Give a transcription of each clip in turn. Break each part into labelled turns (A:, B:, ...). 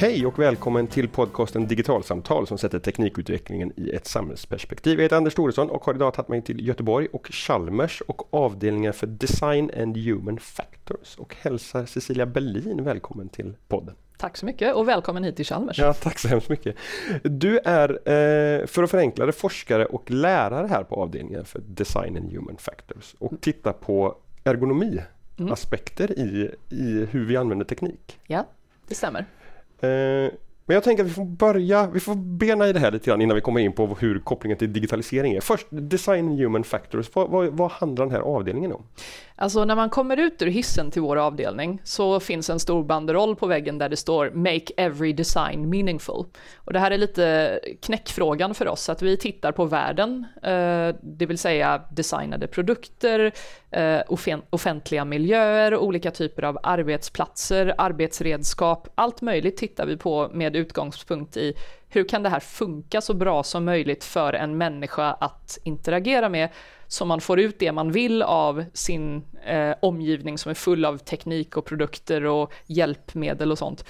A: Hej och välkommen till podcasten Digitalsamtal som sätter teknikutvecklingen i ett samhällsperspektiv. Jag heter Anders Thoresson och har idag tagit mig till Göteborg och Chalmers och avdelningen för Design and Human Factors och hälsar Cecilia Berlin välkommen till podden.
B: Tack så mycket och välkommen hit till Chalmers.
A: Ja, tack så hemskt mycket. Du är, eh, för att förenkla det, forskare och lärare här på avdelningen för Design and Human Factors och tittar på ergonomi mm. aspekter i, i hur vi använder teknik.
B: Ja, det stämmer.
A: Eh, men jag tänker att vi får börja, vi får bena i det här lite grann innan vi kommer in på hur kopplingen till digitalisering är. Först Design Human Factors, vad, vad, vad handlar den här avdelningen om?
B: Alltså när man kommer ut ur hissen till vår avdelning så finns en stor banderoll på väggen där det står “Make every design meaningful”. Och det här är lite knäckfrågan för oss, att vi tittar på världen, eh, det vill säga designade produkter, eh, offentliga miljöer, olika typer av arbetsplatser, arbetsredskap, allt möjligt tittar vi på med utgångspunkt i hur kan det här funka så bra som möjligt för en människa att interagera med så man får ut det man vill av sin eh, omgivning som är full av teknik och produkter och hjälpmedel och sånt.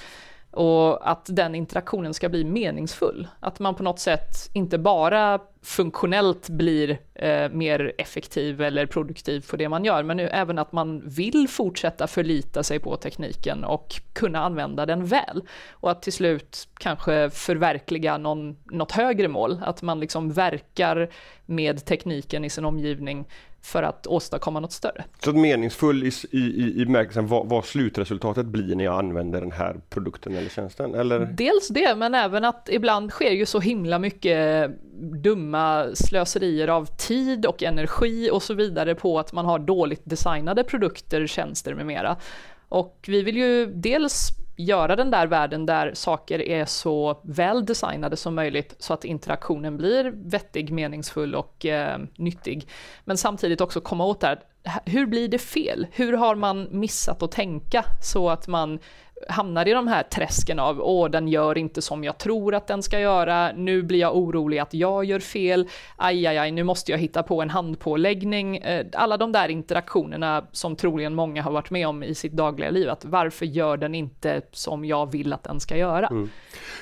B: Och att den interaktionen ska bli meningsfull. Att man på något sätt inte bara funktionellt blir eh, mer effektiv eller produktiv för det man gör, men nu även att man vill fortsätta förlita sig på tekniken och kunna använda den väl. Och att till slut kanske förverkliga någon, något högre mål, att man liksom verkar med tekniken i sin omgivning för att åstadkomma något större.
A: Så meningsfull i, i, i märkelsen vad, vad, slutresultatet blir när jag använder den här produkten eller tjänsten? Eller?
B: Dels det, men även att ibland sker ju så himla mycket dumma slöserier av tid och energi och så vidare på att man har dåligt designade produkter, tjänster med mera. Och vi vill ju dels göra den där världen där saker är så väl designade som möjligt så att interaktionen blir vettig, meningsfull och eh, nyttig. Men samtidigt också komma åt det här, hur blir det fel? Hur har man missat att tänka så att man hamnar i de här träsken av åh, den gör inte som jag tror att den ska göra, nu blir jag orolig att jag gör fel, aj, aj, aj, nu måste jag hitta på en handpåläggning. Eh, alla de där interaktionerna som troligen många har varit med om i sitt dagliga liv, att varför gör den inte som jag vill att den ska göra? Mm.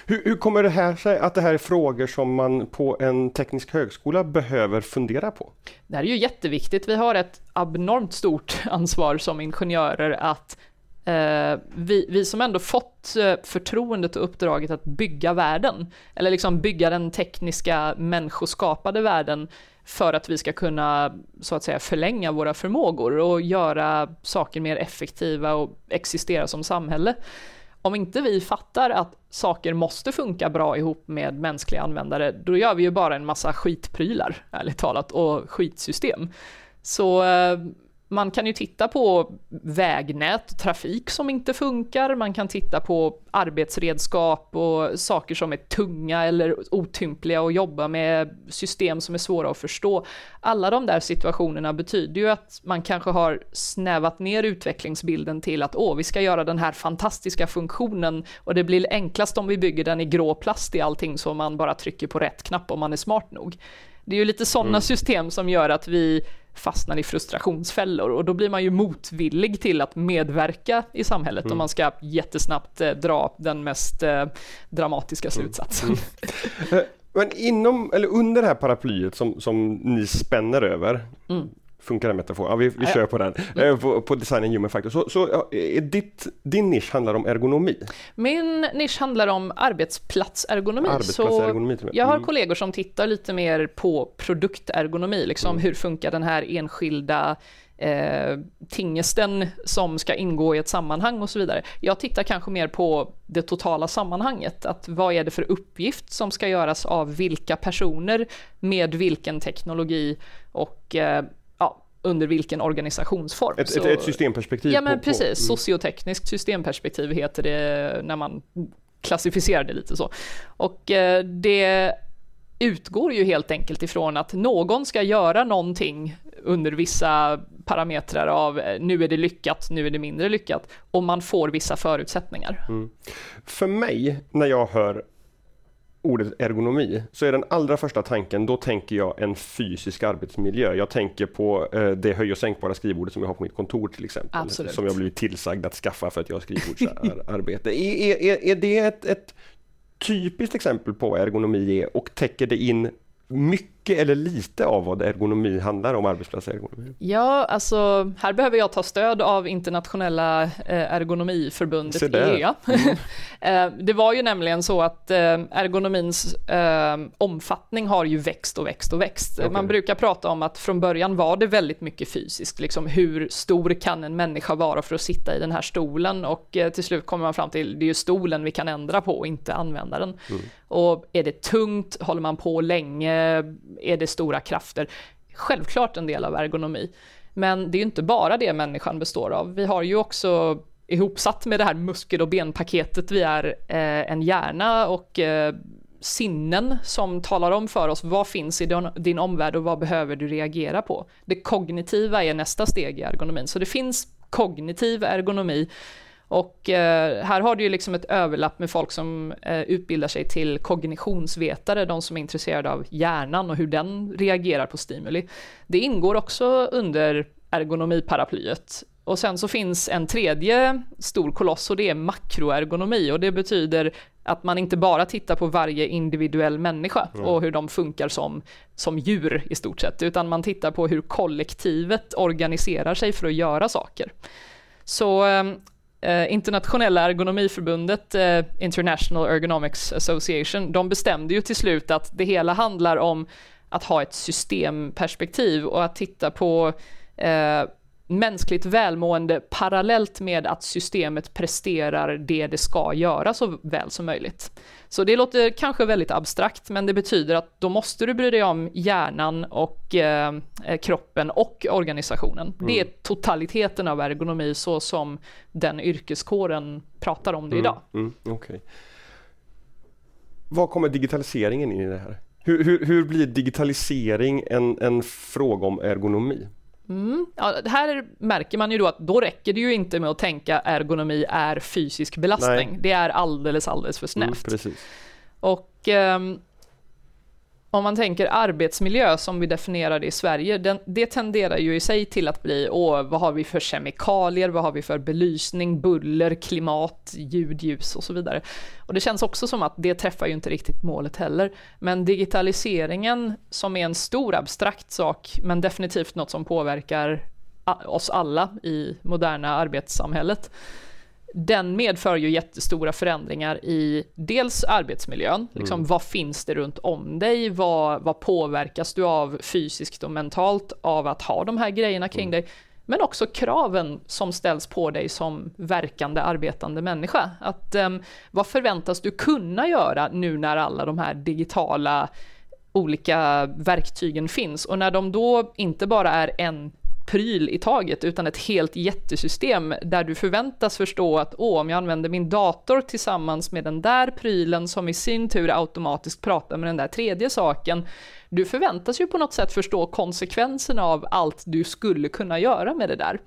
A: Hur, hur kommer det här sig att det här är frågor som man på en teknisk högskola behöver fundera på?
B: Det här är ju jätteviktigt. Vi har ett abnormt stort ansvar som ingenjörer att Eh, vi, vi som ändå fått eh, förtroendet och uppdraget att bygga världen, eller liksom bygga den tekniska människoskapade världen för att vi ska kunna så att säga förlänga våra förmågor och göra saker mer effektiva och existera som samhälle. Om inte vi fattar att saker måste funka bra ihop med mänskliga användare, då gör vi ju bara en massa skitprylar, ärligt talat, och skitsystem. Så eh, man kan ju titta på vägnät och trafik som inte funkar, man kan titta på arbetsredskap och saker som är tunga eller otympliga och jobba med system som är svåra att förstå. Alla de där situationerna betyder ju att man kanske har snävat ner utvecklingsbilden till att åh, vi ska göra den här fantastiska funktionen och det blir enklast om vi bygger den i grå plast i allting så man bara trycker på rätt knapp om man är smart nog. Det är ju lite sådana mm. system som gör att vi fastnar i frustrationsfällor och då blir man ju motvillig till att medverka i samhället mm. om man ska jättesnabbt eh, dra den mest eh, dramatiska slutsatsen. Mm.
A: Mm. Men inom, eller under det här paraplyet som, som ni spänner över, mm funkar den metaforen? Ja, vi, vi kör på den. Mm. Eh, på, på design human factor. Så, så ditt, din nisch handlar om ergonomi?
B: Min nisch handlar om arbetsplatsergonomi.
A: arbetsplatsergonomi
B: så jag har mm. kollegor som tittar lite mer på produktergonomi, liksom mm. hur funkar den här enskilda eh, tingesten som ska ingå i ett sammanhang och så vidare. Jag tittar kanske mer på det totala sammanhanget, att vad är det för uppgift som ska göras av vilka personer med vilken teknologi och eh, under vilken organisationsform.
A: Ett, så, ett, systemperspektiv?
B: Ja men på, precis, på, mm. sociotekniskt systemperspektiv heter det när man klassificerar det lite så. Och eh, det utgår ju helt enkelt ifrån att någon ska göra någonting under vissa parametrar av eh, nu är det lyckat, nu är det mindre lyckat och man får vissa förutsättningar. Mm.
A: För mig, när jag hör ordet ergonomi så är den allra första tanken, då tänker jag en fysisk arbetsmiljö. Jag tänker på eh, det höj och sänkbara skrivbordet som jag har på mitt kontor till exempel.
B: Absolut.
A: Som jag blivit tillsagd att skaffa för att jag har skrivbordsarbete. är, är, är det ett, ett typiskt exempel på vad ergonomi är och täcker det in mycket eller lite av vad ergonomi handlar om, arbetsplatsergonomi?
B: Ja, alltså här behöver jag ta stöd av internationella eh, ergonomiförbundet EA. Mm. Eh, det var ju nämligen så att eh, ergonomins omfattning har ju växt och växt och växt. Okay. Man brukar prata om att från början var det väldigt mycket fysiskt, liksom hur stor kan en människa vara för att sitta i den här stolen och till slut kommer man fram till det är ju stolen vi kan ändra på och inte användaren. Mm. Och är det tungt, håller man på länge, är det stora krafter? Självklart en del av ergonomi. Men det är ju inte bara det människan består av. Vi har ju också ihopsatt med det här muskel och benpaketet vi är eh, en hjärna och eh, sinnen som talar om för oss vad finns i din, din omvärld och vad behöver du reagera på. Det kognitiva är nästa steg i ergonomin, så det finns kognitiv ergonomi och eh, här har du ju liksom ett överlapp med folk som eh, utbildar sig till kognitionsvetare, de som är intresserade av hjärnan och hur den reagerar på stimuli. Det ingår också under ergonomiparaplyet. Och sen så finns en tredje stor koloss och det är makroergonomi och det betyder att man inte bara tittar på varje individuell människa mm. och hur de funkar som, som djur i stort sett, utan man tittar på hur kollektivet organiserar sig för att göra saker. Så ehm, Eh, internationella ergonomiförbundet, eh, International Ergonomics Association, de bestämde ju till slut att det hela handlar om att ha ett systemperspektiv och att titta på eh, mänskligt välmående parallellt med att systemet presterar det det ska göra så väl som möjligt. Så det låter kanske väldigt abstrakt, men det betyder att då måste du bry dig om hjärnan och eh, kroppen och organisationen. Mm. Det är totaliteten av ergonomi så som den yrkeskåren pratar om det mm. idag.
A: Mm. Okay. Var kommer digitaliseringen in i det här? Hur, hur, hur blir digitalisering en, en fråga om ergonomi?
B: Mm. Ja, här märker man ju då att då räcker det ju inte med att tänka ergonomi är fysisk belastning. Nej. Det är alldeles, alldeles för snävt.
A: Mm,
B: och um, om man tänker arbetsmiljö som vi definierar det i Sverige, den, det tenderar ju i sig till att bli, åh, vad har vi för kemikalier, vad har vi för belysning, buller, klimat, ljud, ljus och så vidare. Och det känns också som att det träffar ju inte riktigt målet heller. Men digitaliseringen, som är en stor abstrakt sak, men definitivt något som påverkar oss alla i moderna arbetssamhället, den medför ju jättestora förändringar i dels arbetsmiljön, mm. liksom, vad finns det runt om dig, vad, vad påverkas du av fysiskt och mentalt av att ha de här grejerna kring mm. dig, men också kraven som ställs på dig som verkande arbetande människa. Att, um, vad förväntas du kunna göra nu när alla de här digitala olika verktygen finns och när de då inte bara är en pryl i taget utan ett helt jättesystem där du förväntas förstå att åh, om jag använder min dator tillsammans med den där prylen som i sin tur automatiskt pratar med den där tredje saken. Du förväntas ju på något sätt förstå konsekvenserna av allt du skulle kunna göra med det där.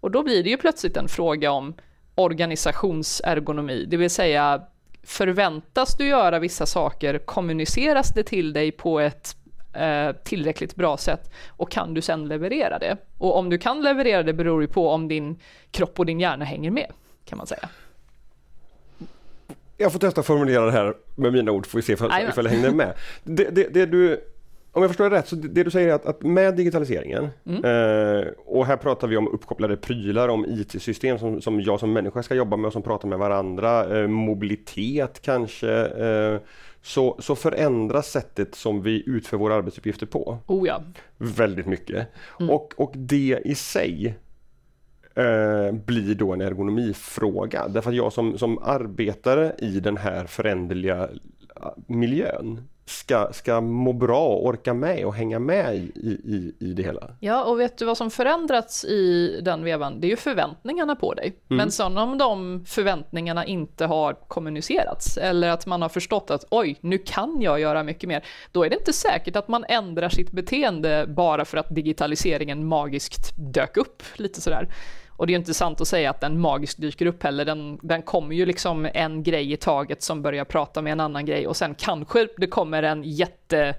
B: Och då blir det ju plötsligt en fråga om organisationsergonomi, det vill säga förväntas du göra vissa saker, kommuniceras det till dig på ett eh, tillräckligt bra sätt och kan du sen leverera det? Och om du kan leverera det beror ju på om din kropp och din hjärna hänger med, kan man säga.
A: Jag får testa att formulera det här med mina ord, får vi se ifall, ifall jag hänger med. Det, det, det, du, om jag förstår det rätt, så det, du säger är att, att med digitaliseringen, mm. eh, och här pratar vi om uppkopplade prylar, om IT-system som, som jag som människa ska jobba med och som pratar med varandra, eh, mobilitet kanske, eh, så, så förändras sättet som vi utför våra arbetsuppgifter på.
B: Oh ja.
A: Väldigt mycket. Mm. Och, och det i sig eh, blir då en ergonomifråga. Därför att jag som, som arbetare i den här föränderliga miljön ska, ska må bra och orka med och hänga med i, i, i det hela.
B: Ja, och vet du vad som förändrats i den vevan? Det är ju förväntningarna på dig. Mm. Men sen om de förväntningarna inte har kommunicerats eller att man har förstått att oj, nu kan jag göra mycket mer, då är det inte säkert att man ändrar sitt beteende bara för att digitaliseringen magiskt dök upp lite sådär. Och det är ju inte sant att säga att den magiskt dyker upp heller. Den, den kommer ju liksom en grej i taget som börjar prata med en annan grej och sen kanske det kommer en jätte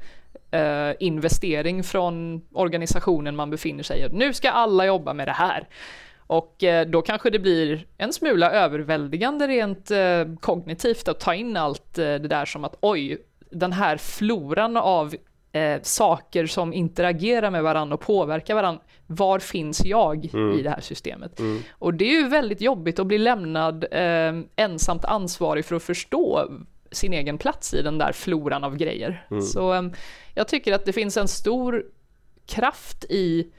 B: eh, investering från organisationen man befinner sig i. Nu ska alla jobba med det här. Och eh, då kanske det blir en smula överväldigande rent eh, kognitivt att ta in allt eh, det där som att oj, den här floran av eh, saker som interagerar med varandra och påverkar varandra. Var finns jag
A: Mm.
B: i det här systemet?
A: Mm.
B: Och det är ju väldigt jobbigt att bli lämnad eh, ensamt ansvarig för att förstå sin egen plats i den där floran av grejer.
A: Mm.
B: Så eh, jag tycker att det finns en stor kraft i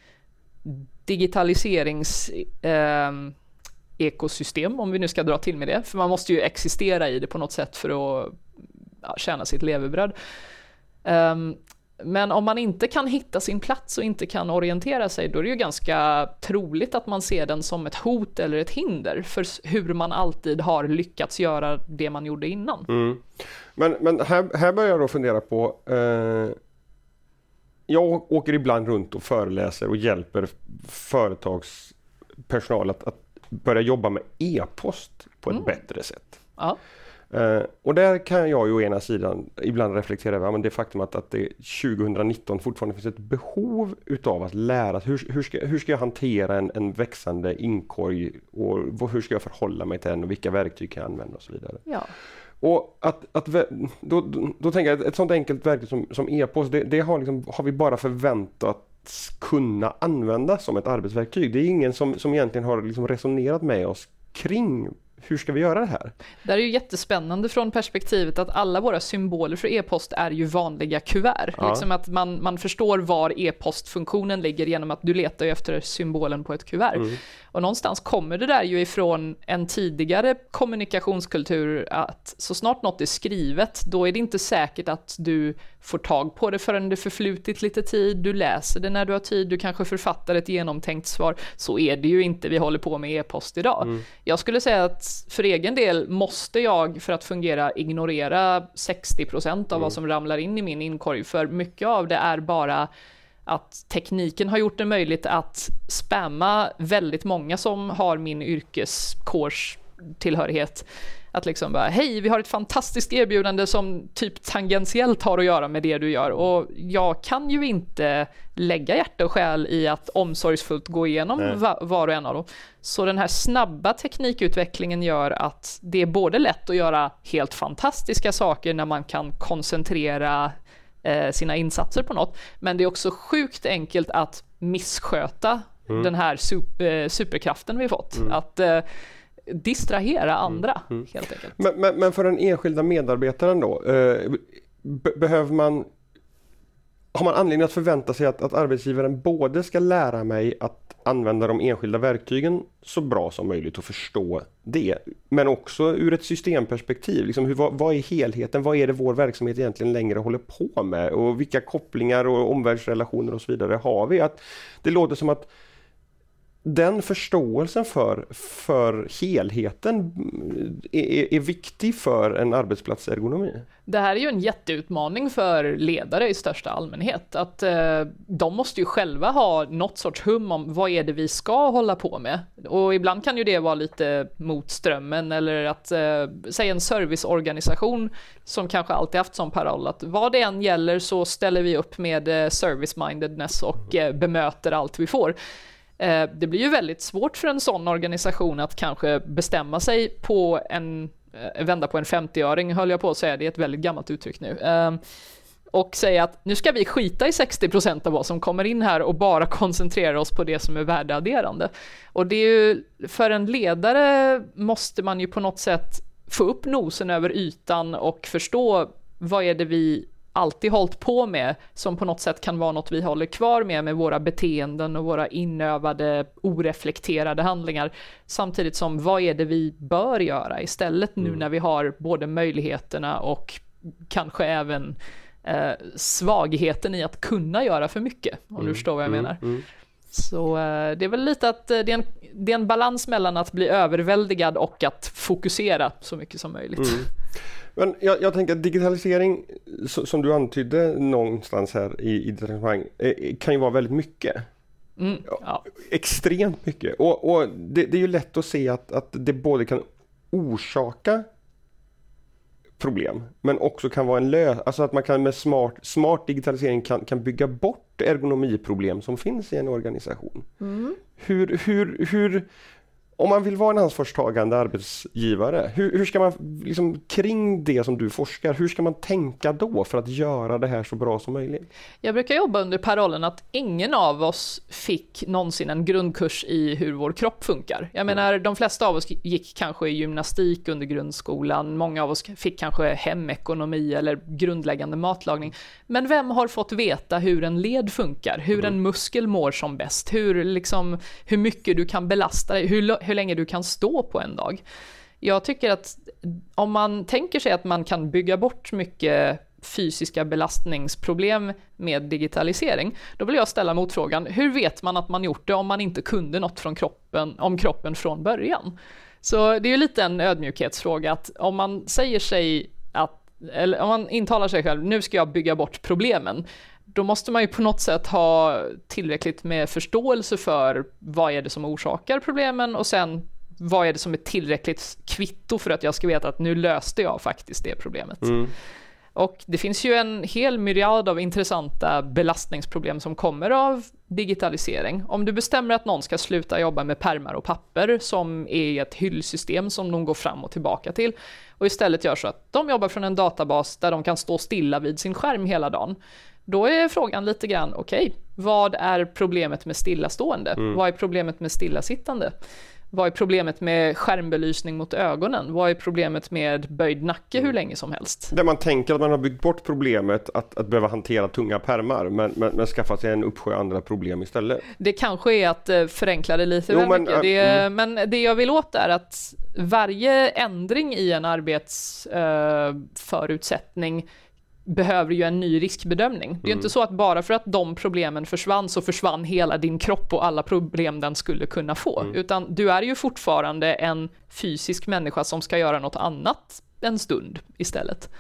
B: digitaliserings eh, ekosystem, om vi nu ska dra till med det. För man måste ju existera i det på något sätt för att ja, tjäna sitt levebröd. Ehm, men om man inte kan hitta sin plats och inte kan orientera sig, då är det ju ganska troligt att man ser den som ett hot eller ett hinder för hur man alltid har lyckats göra det man gjorde innan.
A: Mm. Men, men här, här börjar jag då fundera på eh, Jag åker ibland runt och föreläser och hjälper företagspersonal att, att börja jobba med e-post på ett
B: Mm.
A: bättre sätt.
B: Ja.
A: Eh, och där kan jag ju å ena sidan ibland reflektera över ja, men det faktum att, att det 2019 fortfarande finns ett behov utav att lära sig hur, hur, ska, hur ska jag hantera en, en växande inkorg och vad- hur ska jag förhålla mig till den och vilka verktyg kan jag använda och så vidare.
B: ja.
A: Och att, att då, då, då tänker jag att ett sånt enkelt verktyg som, som e-post, det, det har, liksom, har vi bara förväntats kunna använda som ett arbetsverktyg. Det är ingen som, som egentligen har liksom resonerat med oss kring hur ska vi göra det här?
B: Det här är ju jättespännande från perspektivet att alla våra symboler för e-post är ju vanliga kuvert.
A: Ja.
B: Liksom att man, man förstår var e-postfunktionen ligger genom att du letar efter symbolen på ett kuvert.
A: Mm.
B: Och någonstans kommer det där ju ifrån en tidigare kommunikationskultur att så snart något är skrivet, då är det inte säkert att du får tag på det förrän det förflutit lite tid, du läser det när du har tid, du kanske författar ett genomtänkt svar. Så är det ju inte vi håller på med e-post idag.
A: Mm.
B: Jag skulle säga att för egen del måste jag för att fungera ignorera 60% av vad som ramlar in i min inkorg, för mycket av det är bara att tekniken har gjort det möjligt att spamma väldigt många som har min yrkeskårs tillhörighet. Att liksom bara, hej, vi har ett fantastiskt erbjudande som typ tangentiellt har att göra med det du gör och jag kan ju inte lägga hjärta och själ i att omsorgsfullt gå igenom
A: Nej.
B: va- var och en av dem. Så den här snabba teknikutvecklingen gör att det är både lätt att göra helt fantastiska saker när man kan koncentrera eh, sina insatser på något, men det är också sjukt enkelt att missköta
A: Mm.
B: den här sup- eh, superkraften vi fått. Att eh, distrahera andra,
A: Mm.
B: helt enkelt.
A: Men, men, men för den enskilda medarbetaren då, eh, be, behöver man har man anledning att förvänta sig att, att arbetsgivaren både ska lära mig att använda de enskilda verktygen så bra som möjligt och förstå det. Men också ur ett systemperspektiv. Liksom hur, vad, vad är helheten? Vad är det vår verksamhet egentligen längre håller på med? Och vilka kopplingar och omvärldsrelationer och så vidare har vi? Att det låter som att den förståelsen för, för helheten är, är, är viktig för en arbetsplatsergonomi.
B: Det här är ju en jätteutmaning för ledare i största allmänhet. Att eh, de måste ju själva ha något sorts hum om vad är det vi ska hålla på med. Och ibland kan ju det vara lite mot strömmen eller att eh, säga en serviceorganisation som kanske alltid haft som paroll att vad det än gäller så ställer vi upp med eh, service-mindedness och eh, bemöter allt vi får. Eh, det blir ju väldigt svårt för en sån organisation att kanske bestämma sig på en, eh, vända på en 50-öring höll jag på att säga, det är ett väldigt gammalt uttryck nu. Ehm, och säga att nu ska vi skita i 60% av vad som kommer in här och bara koncentrera oss på det som är värdeadderande. Och det är ju, för en ledare måste man ju på något sätt få upp nosen över ytan och förstå vad är det vi alltid hållit på med som på något sätt kan vara något vi håller kvar med med våra beteenden och våra inövade oreflekterade handlingar samtidigt som vad är det vi bör göra istället nu när vi har både möjligheterna och kanske även eh, svagheten i att kunna göra för mycket om du förstår vad jag menar.
A: Mm.
B: Så eh, det är väl lite att eh, det är, en, det är en balans mellan att bli överväldigad och att fokusera så mycket som möjligt.
A: Men jag, jag tänker att digitalisering, som du antydde någonstans här i, i ditt resonemang, eh, kan ju vara väldigt mycket.
B: Mm, ja.
A: Extremt mycket. Och, och det, det, är ju lätt att se att, att det både kan orsaka problem men också kan vara en lösning, alltså att man kan med smart, smart digitalisering kan, kan bygga bort ergonomiproblem som finns i en organisation. Mm. Hur, hur, hur, om man vill vara en ansvarstagande arbetsgivare, hur, hur, ska man liksom kring det som du forskar, hur ska man tänka då för att göra det här så bra som möjligt?
B: Jag brukar jobba under parollen att ingen av oss fick någonsin en grundkurs i hur vår kropp funkar. Jag menar, de flesta av oss gick kanske i gymnastik under grundskolan, många av oss fick kanske hemekonomi eller grundläggande matlagning. Men vem har fått veta hur en led funkar, hur mm. en muskel mår som bäst, hur, liksom, hur mycket du kan belasta dig, hur, hur länge du kan stå på en dag. Jag tycker att om man tänker sig att man kan bygga bort mycket fysiska belastningsproblem med digitalisering, då vill jag ställa motfrågan, hur vet man att man gjort det om man inte kunde något från kroppen, om kroppen från början? Så det är ju lite en ödmjukhetsfråga att om man säger sig att, eller om man intalar sig själv, nu ska jag bygga bort problemen, då måste man ju på något sätt ha tillräckligt med förståelse för vad är det som orsakar problemen och sen vad är det som är tillräckligt kvitto för att jag ska veta att nu löste jag faktiskt det problemet. Mm. Och det finns ju en hel myriad av intressanta belastningsproblem som kommer av digitalisering. Om du bestämmer att någon ska sluta jobba med permar och papper som är ett hyllsystem som de går fram och tillbaka till och istället gör så att de jobbar från en databas där de kan stå stilla vid sin skärm hela dagen då är frågan lite grann, okej, okay, vad är problemet med stillastående? Mm. Vad är problemet med stillasittande? Vad är problemet med skärmbelysning mot ögonen? Vad är problemet med böjd nacke hur mm. länge som helst?
A: Där man tänker att man har byggt bort problemet att, att behöva hantera tunga permar men, men, men skaffat sig en uppsjö andra problem istället.
B: Det kanske är att uh, förenkla det lite jo, väl men, mycket. Det, mm. Men det jag vill åt är att varje ändring i en arbetsförutsättning uh, behöver ju en ny riskbedömning. Det är mm. inte så att bara för att de problemen försvann så försvann hela din kropp och alla problem den skulle kunna få, mm. utan du är ju fortfarande en fysisk människa som ska göra något annat en stund istället.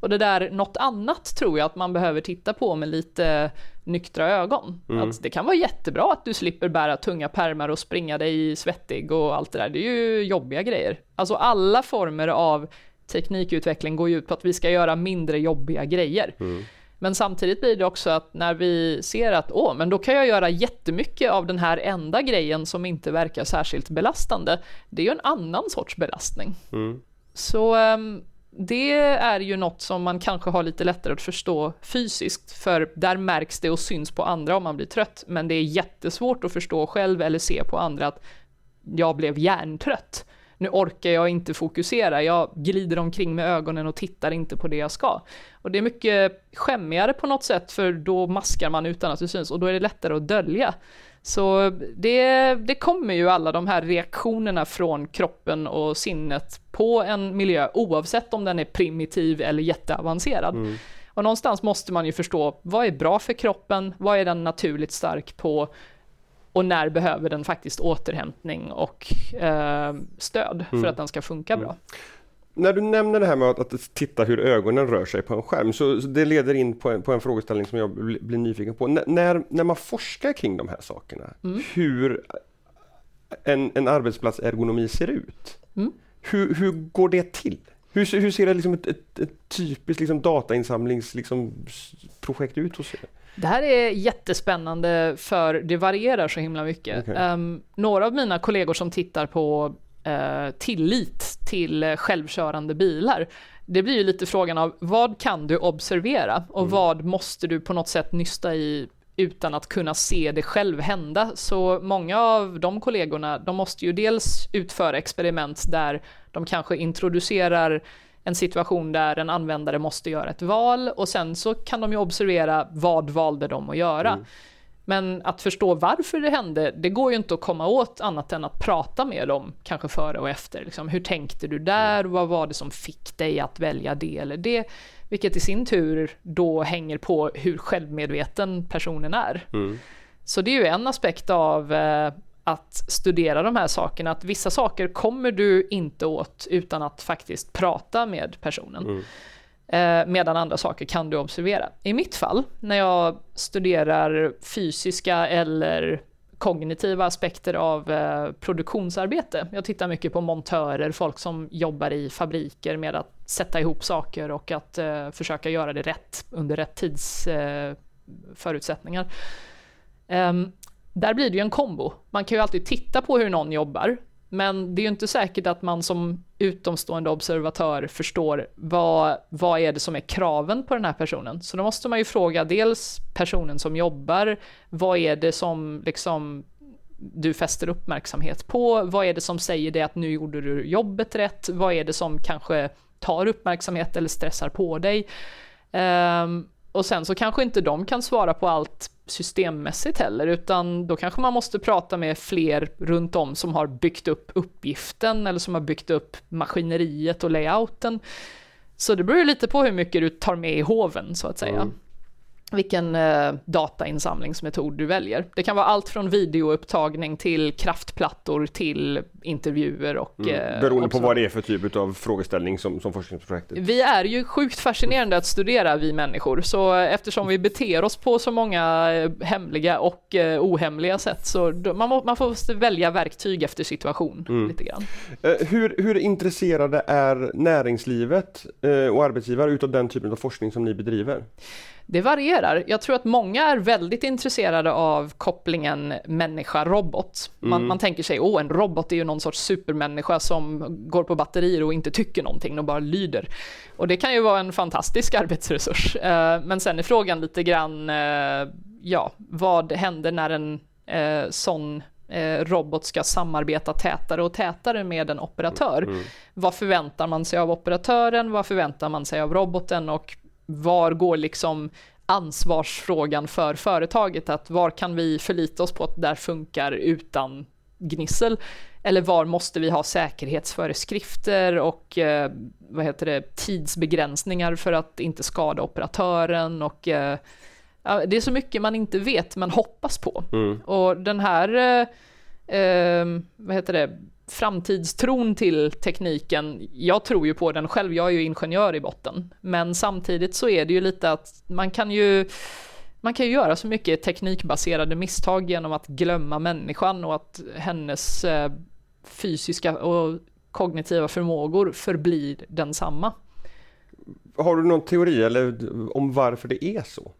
B: Och det där något annat tror jag att man behöver titta på med lite nyktra ögon. Mm. Att det kan vara jättebra att du slipper bära tunga pärmar och springa dig svettig och allt det där. Det är ju jobbiga grejer. Alltså alla former av teknikutveckling går ju ut på att vi ska göra mindre jobbiga grejer. Mm. Men samtidigt blir det också att när vi ser att åh, men då kan jag göra jättemycket av den här enda grejen som inte verkar särskilt belastande. Det är ju en annan sorts belastning. Mm. Så um, det är ju något som man kanske har lite lättare att förstå fysiskt, för där märks det och syns på andra om man blir trött. Men det är jättesvårt att förstå själv eller se på andra att jag blev hjärntrött nu orkar jag inte fokusera, jag glider omkring med ögonen och tittar inte på det jag ska. Och det är mycket skämmigare på något sätt för då maskar man utan att det syns och då är det lättare att dölja. Så det, det kommer ju alla de här reaktionerna från kroppen och sinnet på en miljö oavsett om den är primitiv eller jätteavancerad. Mm. Och någonstans måste man ju förstå vad är bra för kroppen, vad är den naturligt stark på och när behöver den faktiskt återhämtning och eh, stöd mm. för att den ska funka bra. Mm.
A: När du nämner det här med att, att, titta hur ögonen rör sig på en skärm, så, så det leder in på en, på en, frågeställning som jag blir, blir nyfiken på. N när, när man forskar kring de här sakerna, mm. hur en, en arbetsplatsergonomi ser ut, mm. hur, hur går det till? Hur, hur ser det liksom ett, ett, ett typiskt liksom datainsamlingsprojekt liksom ut hos er?
B: Det här är jättespännande för det varierar så himla mycket. Okay. Um, ehm, några av mina kollegor som tittar på uh, tillit till självkörande bilar, det blir ju lite frågan av vad kan du observera och mm. vad måste du på något sätt nysta i utan att kunna se det själv hända. Så många av de kollegorna, de måste ju dels utföra experiment där de kanske introducerar en situation där en användare måste göra ett val och sen så kan de ju observera vad valde de att göra. Mm. Men att förstå varför det hände, det går ju inte att komma åt annat än att prata med dem, kanske före och efter. Liksom, hur tänkte du där? Vad var det som fick dig att välja det eller det? Vilket i sin tur då hänger på hur självmedveten personen är. Mm. Så det är ju en aspekt av eh, att studera de här sakerna, att vissa saker kommer du inte åt utan att faktiskt prata med personen. Mm. Eh, medan andra saker kan du observera. I mitt fall, när jag studerar fysiska eller kognitiva aspekter av eh, produktionsarbete. Jag tittar mycket på montörer, folk som jobbar i fabriker med att sätta ihop saker och att eh, försöka göra det rätt under rätt tidsförutsättningar. Ehm, där blir det ju en kombo. Man kan ju alltid titta på hur någon jobbar, men det är ju inte säkert att man som utomstående observatör förstår vad, vad är det som är kraven på den här personen. Så då måste man ju fråga dels personen som jobbar, vad är det som liksom du fäster uppmärksamhet på? Vad är det som säger det att nu gjorde du jobbet rätt? Vad är det som kanske tar uppmärksamhet eller stressar på dig? Um, och sen så kanske inte de kan svara på allt systemmässigt heller, utan då kanske man måste prata med fler runt om som har byggt upp uppgiften eller som har byggt upp maskineriet och layouten. Så det beror ju lite på hur mycket du tar med i hoven så att säga. Mm vilken eh, datainsamlingsmetod du väljer. Det kan vara allt från videoupptagning till kraftplattor till intervjuer och... Mm.
A: Eh, Beroende på vad det är för typ av frågeställning som, som forskningsprojektet.
B: Vi är ju sjukt fascinerande att studera vi människor, så eftersom vi beter oss på så många eh, hemliga och eh, ohemliga sätt så man, må, man får välja verktyg efter situation mm. lite grann.
A: Eh, hur, hur intresserade är näringslivet eh, och arbetsgivare utav den typen av forskning som ni bedriver?
B: Det varierar. Jag tror att många är väldigt intresserade av kopplingen människa-robot. Man, mm. man tänker sig, åh, en robot är ju någon sorts supermänniska som går på batterier och inte tycker någonting och bara lyder. Och det kan ju vara en fantastisk arbetsresurs. Eh, men sen är frågan lite grann, eh, ja, vad händer när en eh, sån robot ska samarbeta tätare och tätare med en operatör. Mm. Vad förväntar man sig av operatören? Vad förväntar man sig av roboten? Och var går liksom ansvarsfrågan för företaget? Att var kan vi förlita oss på att det där funkar utan gnissel? Eller var måste vi ha säkerhetsföreskrifter och eh, vad heter det, tidsbegränsningar för att inte skada operatören? Och, eh, det är så mycket man inte vet, man hoppas på. Mm. Och den här eh, eh vad heter det, framtidstron till tekniken, jag tror ju på den själv, jag är ju ingenjör i botten, men samtidigt så är det ju lite att man kan ju man kan ju göra så mycket teknikbaserade misstag genom att glömma människan och att hennes eh, fysiska och kognitiva förmågor förblir densamma.
A: Har du någon teori eller om varför det är så?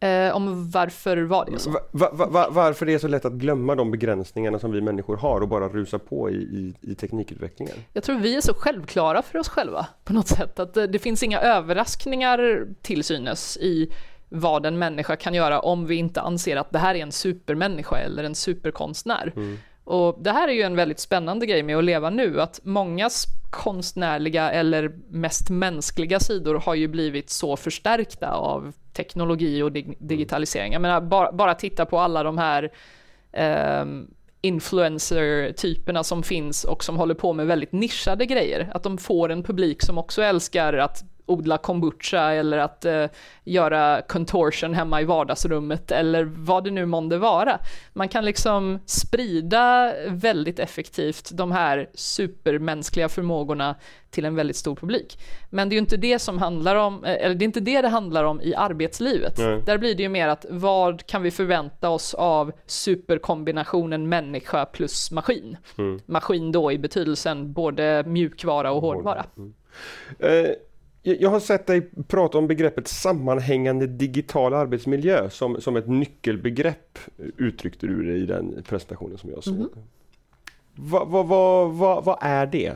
B: Eh, om varför var det så?
A: Va, va, va, varför det är så lätt att glömma de begränsningarna som vi människor har och bara rusa på i, i, i, teknikutvecklingen?
B: Jag tror vi är så självklara för oss själva på något sätt. Att det, det finns inga överraskningar till synes i vad en människa kan göra om vi inte anser att det här är en supermänniska eller en superkonstnär. Mm. Och det här är ju en väldigt spännande grej med att leva nu, att mångas konstnärliga eller mest mänskliga sidor har ju blivit så förstärkta av teknologi och dig digitalisering. Jag menar, bara, bara titta på alla de här eh, influencer-typerna som finns och som håller på med väldigt nischade grejer. Att de får en publik som också älskar att odla kombucha eller att eh, göra contortion hemma i vardagsrummet eller vad det nu månde vara. Man kan liksom sprida väldigt effektivt de här supermänskliga förmågorna till en väldigt stor publik. Men det är ju inte det som handlar om, eh, eller det är inte det det handlar om i arbetslivet. Nej. Där blir det ju mer att vad kan vi förvänta oss av superkombinationen människa plus maskin? Mm. Maskin då i betydelsen både mjukvara och hårdvara. Mm.
A: Eh, jag har sett dig prata om begreppet sammanhängande digital arbetsmiljö som, som ett nyckelbegrepp uttryckte du det i den presentationen som jag såg. Mm. Vad va, va, va, är det?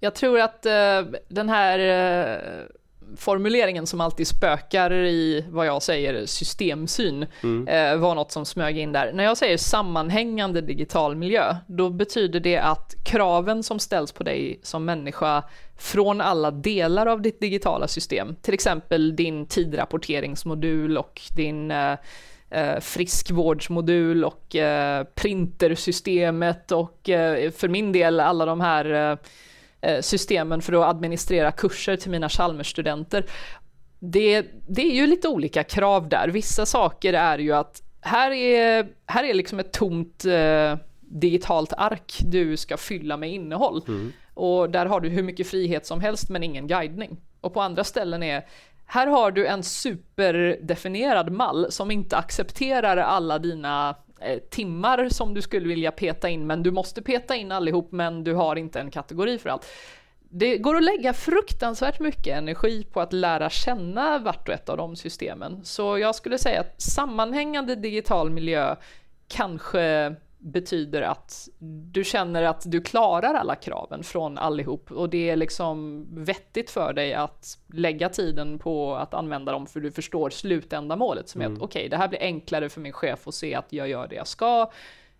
B: Jag tror att uh, den här uh, formuleringen som alltid spökar i vad jag säger systemsyn mm. uh, var något som smög in där. När jag säger sammanhängande digital miljö, då betyder det att kraven som ställs på dig som människa från alla delar av ditt digitala system, till exempel din tidrapporteringsmodul och din eh, eh, friskvårdsmodul och eh, printersystemet och eh, för min del alla de här eh, eh, systemen för att administrera kurser till mina Chalmersstudenter. Det, det är ju lite olika krav där. Vissa saker är ju att här är, här är liksom ett tomt eh, digitalt ark du ska fylla med innehåll. Mm. Och där har du hur mycket frihet som helst men ingen guidning. Och på andra ställen är här har du en superdefinierad mall som inte accepterar alla dina eh, timmar som du skulle vilja peta in, men du måste peta in allihop, men du har inte en kategori för allt. Det går att lägga fruktansvärt mycket energi på att lära känna vart och ett av de systemen. Så jag skulle säga att sammanhängande digital miljö kanske betyder att du känner att du klarar alla kraven från allihop. Och det är liksom vettigt för dig att lägga tiden på att använda dem för du förstår slutändamålet som är att okej, okay, det här blir enklare för min chef att se att jag gör det jag ska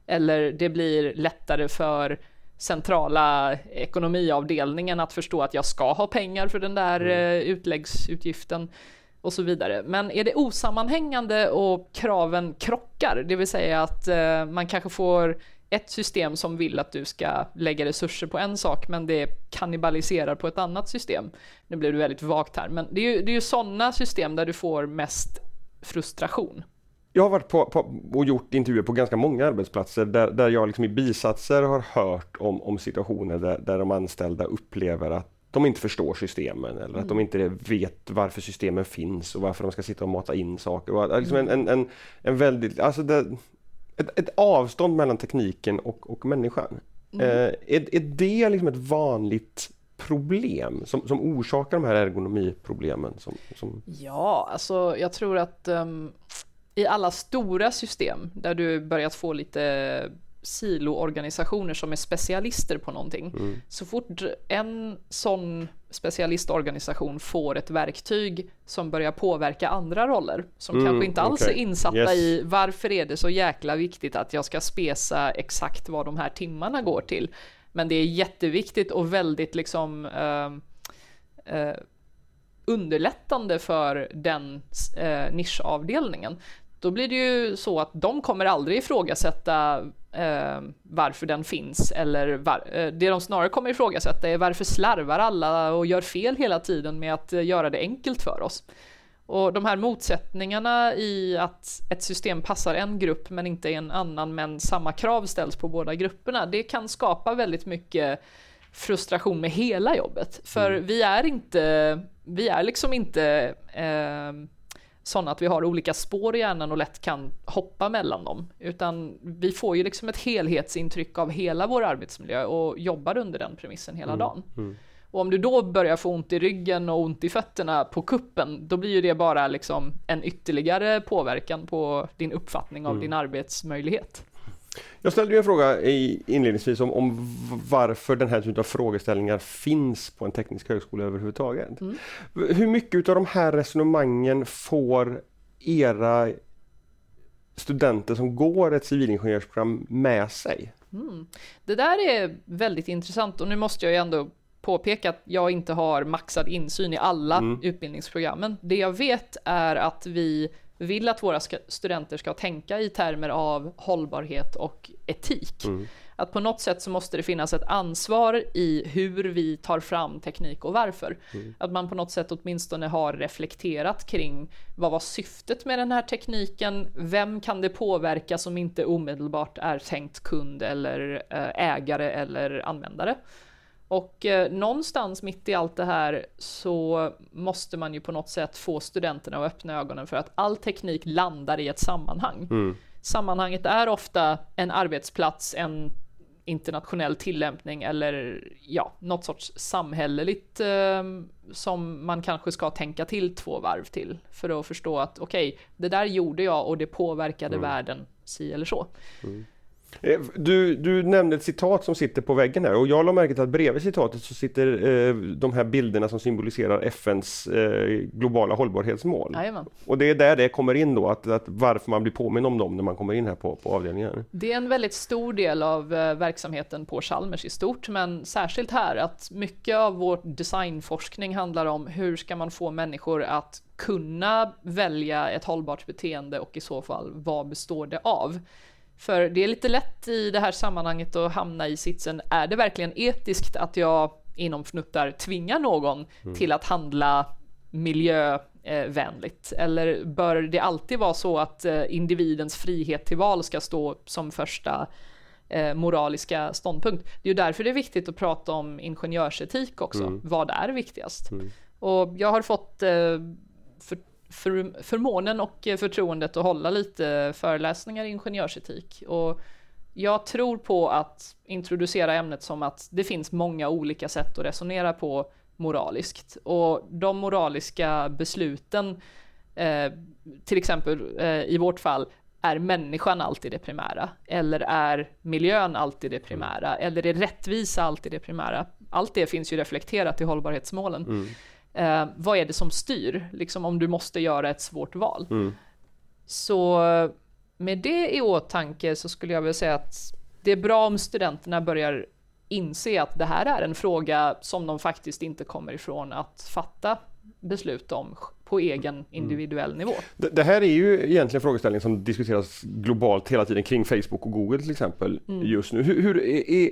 B: eller det blir lättare för centrala ekonomiavdelningen att förstå att jag ska ha pengar för den där mm. utläggsutgiften och så vidare. Men är det osammanhängande och kraven krockar, det vill säga att eh, man kanske får ett system som vill att du ska lägga resurser på en sak, men det kannibaliserar på ett annat system. Nu blir det väldigt vagt här, men det är ju, det är ju sådana system där du får mest frustration.
A: Jag har varit på, på, och gjort intervjuer på ganska många arbetsplatser där, där jag liksom i bisatser har hört om, om situationer där, där de anställda upplever att de inte förstår systemen eller att de mm. inte vet varför systemen finns och varför de ska sitta och mata in saker. Liksom en, en, en, en väldigt, alltså det, ett, ett, avstånd mellan tekniken och, och människan. Mm. Eh, är, är det liksom ett vanligt problem som, som orsakar de här ergonomiproblemen? Som, som...
B: Ja, alltså jag tror att um, i alla stora system där du börjat få lite siloorganisationer som är specialister på någonting. Mm. Så fort en sån specialistorganisation får ett verktyg som börjar påverka andra roller, som mm, kanske inte alls okay. är insatta yes. i varför är det så jäkla viktigt att jag ska spesa exakt vad de här timmarna går till. Men det är jätteviktigt och väldigt liksom uh, uh, underlättande för den uh, nischavdelningen då blir det ju så att de kommer aldrig ifrågasätta eh, varför den finns eller var, eh, det de snarare kommer ifrågasätta är varför slarvar alla och gör fel hela tiden med att eh, göra det enkelt för oss. Och de här motsättningarna i att ett system passar en grupp men inte en annan men samma krav ställs på båda grupperna, det kan skapa väldigt mycket frustration med hela jobbet. För mm. vi är inte, vi är liksom inte eh, sådana att vi har olika spår i hjärnan och lätt kan hoppa mellan dem. Utan vi får ju liksom ett helhetsintryck av hela vår arbetsmiljö och jobbar under den premissen hela mm. dagen. Mm. Och om du då börjar få ont i ryggen och ont i fötterna på kuppen, då blir ju det bara liksom en ytterligare påverkan på din uppfattning av mm. din arbetsmöjlighet.
A: Jag ställde ju en fråga i inledningsvis om, om varför den här typen av frågeställningar finns på en teknisk högskola överhuvudtaget. Mm. Hur mycket av de här resonemangen får era studenter som går ett civilingenjörsprogram med sig? Mm.
B: Det där är väldigt intressant och nu måste jag ju ändå påpeka att jag inte har maxad insyn i alla mm. utbildningsprogrammen. Det jag vet är att vi vill att våra studenter ska tänka i termer av hållbarhet och etik. Mm. Att på något sätt så måste det finnas ett ansvar i hur vi tar fram teknik och varför. Mm. Att man på något sätt åtminstone har reflekterat kring vad var syftet med den här tekniken? Vem kan det påverka som inte omedelbart är tänkt kund eller eh, ägare eller användare? Och eh, någonstans mitt i allt det här så måste man ju på något sätt få studenterna att öppna ögonen för att all teknik landar i ett sammanhang. Mm. Sammanhanget är ofta en arbetsplats, en internationell tillämpning eller ja, något sorts samhälleligt eh, som man kanske ska tänka till två varv till för att förstå att okej, okay, det där gjorde jag och det påverkade mm. världen si eller så. Mm.
A: Eh, du, du nämnde ett citat som sitter på väggen här och jag la märke till att bredvid citatet så sitter eh, de här bilderna som symboliserar FNs eh, globala hållbarhetsmål.
B: Jajamän.
A: Och det är där det kommer in då, att, att varför man blir påminn om dem när man kommer in här på, på avdelningen.
B: Det är en väldigt stor del av eh, verksamheten på Chalmers i stort, men särskilt här att mycket av vår designforskning handlar om hur ska man få människor att kunna välja ett hållbart beteende och i så fall vad består det av? För det är lite lätt i det här sammanhanget att hamna i sitsen, är det verkligen etiskt att jag inom fnuttar tvingar någon mm. till att handla miljövänligt? Eller bör det alltid vara så att eh, individens frihet till val ska stå som första eh, moraliska ståndpunkt? Det är ju därför det är viktigt att prata om ingenjörsetik också. Mm. Vad är viktigast? Mm. Och jag har fått eh, för för, förmånen och förtroendet att hålla lite föreläsningar i ingenjörsetik. Och jag tror på att introducera ämnet som att det finns många olika sätt att resonera på moraliskt. Och de moraliska besluten, eh, till exempel eh, i vårt fall, är människan alltid det primära? Eller är miljön alltid det primära? Eller är rättvisa alltid det primära? Allt det finns ju reflekterat i hållbarhetsmålen. Mm. Eh, vad är det som styr, liksom om du måste göra ett svårt val? Mm. Så med det i åtanke så skulle jag vilja säga att det är bra om studenterna börjar inse att det här är en fråga som de faktiskt inte kommer ifrån att fatta beslut om på egen mm. individuell nivå.
A: Det, det, här är ju egentligen frågeställning som diskuteras globalt hela tiden kring Facebook och Google till exempel mm. just nu. Hur, hur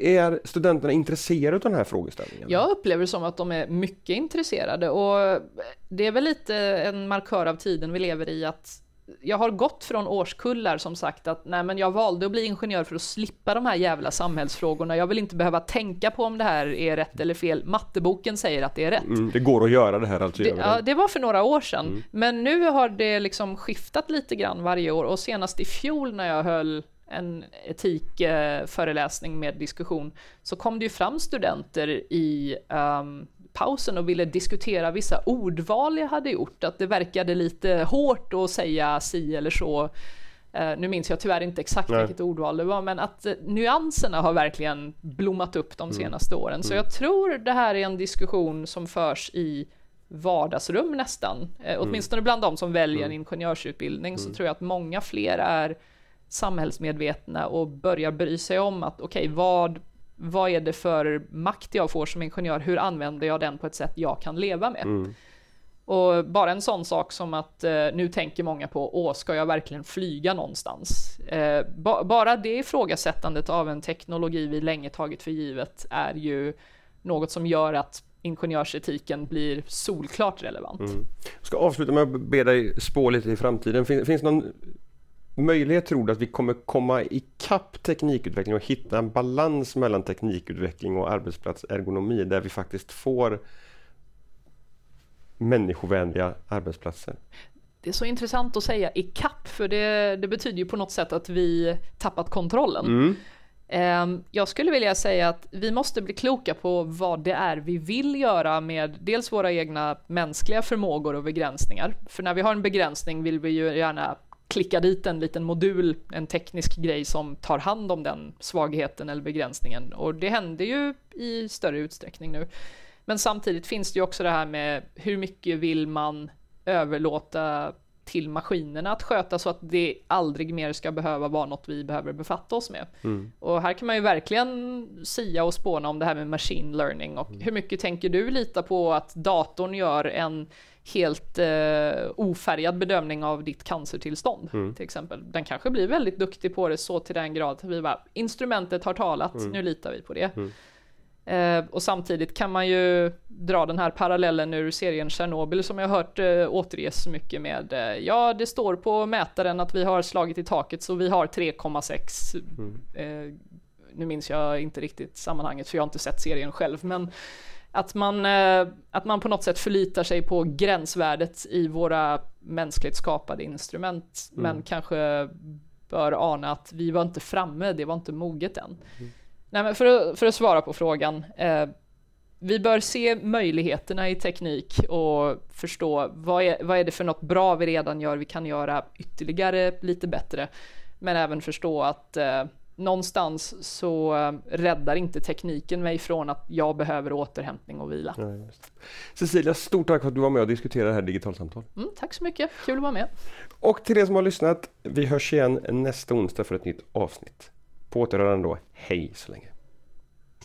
A: är, studenterna intresserade av den här frågeställningen?
B: Jag upplever som att de är mycket intresserade och det är väl lite en markör av tiden vi lever i att jag har gått från årskullar som sagt att nej men jag valde att bli ingenjör för att slippa de här jävla samhällsfrågorna. Jag vill inte behöva tänka på om det här är rätt eller fel. Matteboken säger att det är rätt.
A: Mm, det går att göra det här alltså?
B: Det, ja, det var för några år sedan. Mm. Men nu har det liksom skiftat lite grann varje år och senast i fjol när jag höll en etikföreläsning med diskussion så kom det ju fram studenter i um, pausen och ville diskutera vissa ordval jag hade gjort, att det verkade lite hårt att säga si eller så. Uh, nu minns jag tyvärr inte exakt Nej. vilket ordval det var, men att uh, nyanserna har verkligen blommat upp de mm. senaste mm. åren. Så mm. jag tror det här är en diskussion som förs i vardagsrum nästan. Uh, mm. Åtminstone bland de som väljer en mm. ingenjörsutbildning så mm. tror jag att många fler är samhällsmedvetna och börjar bry sig om att okej, okay, vad vad är det för makt jag får som ingenjör? Hur använder jag den på ett sätt jag kan leva med? Mm. Och bara en sån sak som att eh, nu tänker många på, åh, ska jag verkligen flyga någonstans? Eh, ba bara det ifrågasättandet av en teknologi vi länge tagit för givet är ju något som gör att ingenjörsetiken blir solklart relevant. Mm.
A: Jag ska avsluta med att be dig spå lite i framtiden. Finns, finns någon möjlighet tror du att vi kommer komma ikapp teknikutveckling och hitta en balans mellan teknikutveckling och arbetsplatsergonomi där vi faktiskt får människovänliga arbetsplatser?
B: Det är så intressant att säga ikapp för det, det betyder ju på något sätt att vi tappat kontrollen. Mm. Ehm, jag skulle vilja säga att vi måste bli kloka på vad det är vi vill göra med dels våra egna mänskliga förmågor och begränsningar. För när vi har en begränsning vill vi ju gärna klicka dit en liten modul, en teknisk grej som tar hand om den svagheten eller begränsningen. Och det händer ju i större utsträckning nu. Men samtidigt finns det ju också det här med hur mycket vill man överlåta till maskinerna att sköta så att det aldrig mer ska behöva vara något vi behöver befatta oss med. Mm. Och här kan man ju verkligen sia och spåna om det här med machine learning och mm. hur mycket tänker du lita på att datorn gör en helt eh, ofärgad bedömning av ditt cancertillstånd mm. till exempel. Den kanske blir väldigt duktig på det så till den grad att vi bara instrumentet har talat, mm. nu litar vi på det. Mm. Eh, och samtidigt kan man ju dra den här parallellen ur serien Tjernobyl som jag har hört eh, återges mycket med. Eh, ja, det står på mätaren att vi har slagit i taket så vi har 3,6. Mm. Eh, nu minns jag inte riktigt sammanhanget för jag har inte sett serien själv, men att man, eh, att man på något sätt förlitar sig på gränsvärdet i våra mänskligt skapade instrument, mm. men kanske bör ana att vi var inte framme, det var inte moget än. Mm. Nej, men för, att, för att svara på frågan, eh, vi bör se möjligheterna i teknik och förstå vad är, vad är det för något bra vi redan gör, vi kan göra ytterligare lite bättre, men även förstå att eh, någonstans så eh, räddar inte tekniken mig från att jag behöver återhämtning och vila. Ja,
A: Cecilia, stort tack för att du var med och diskuterade det här digitalsamtal.
B: Mm, tack så mycket, kul att vara med.
A: Och till er som har lyssnat, vi hörs igen nästa onsdag för ett nytt avsnitt. På återhörande då, hej så länge.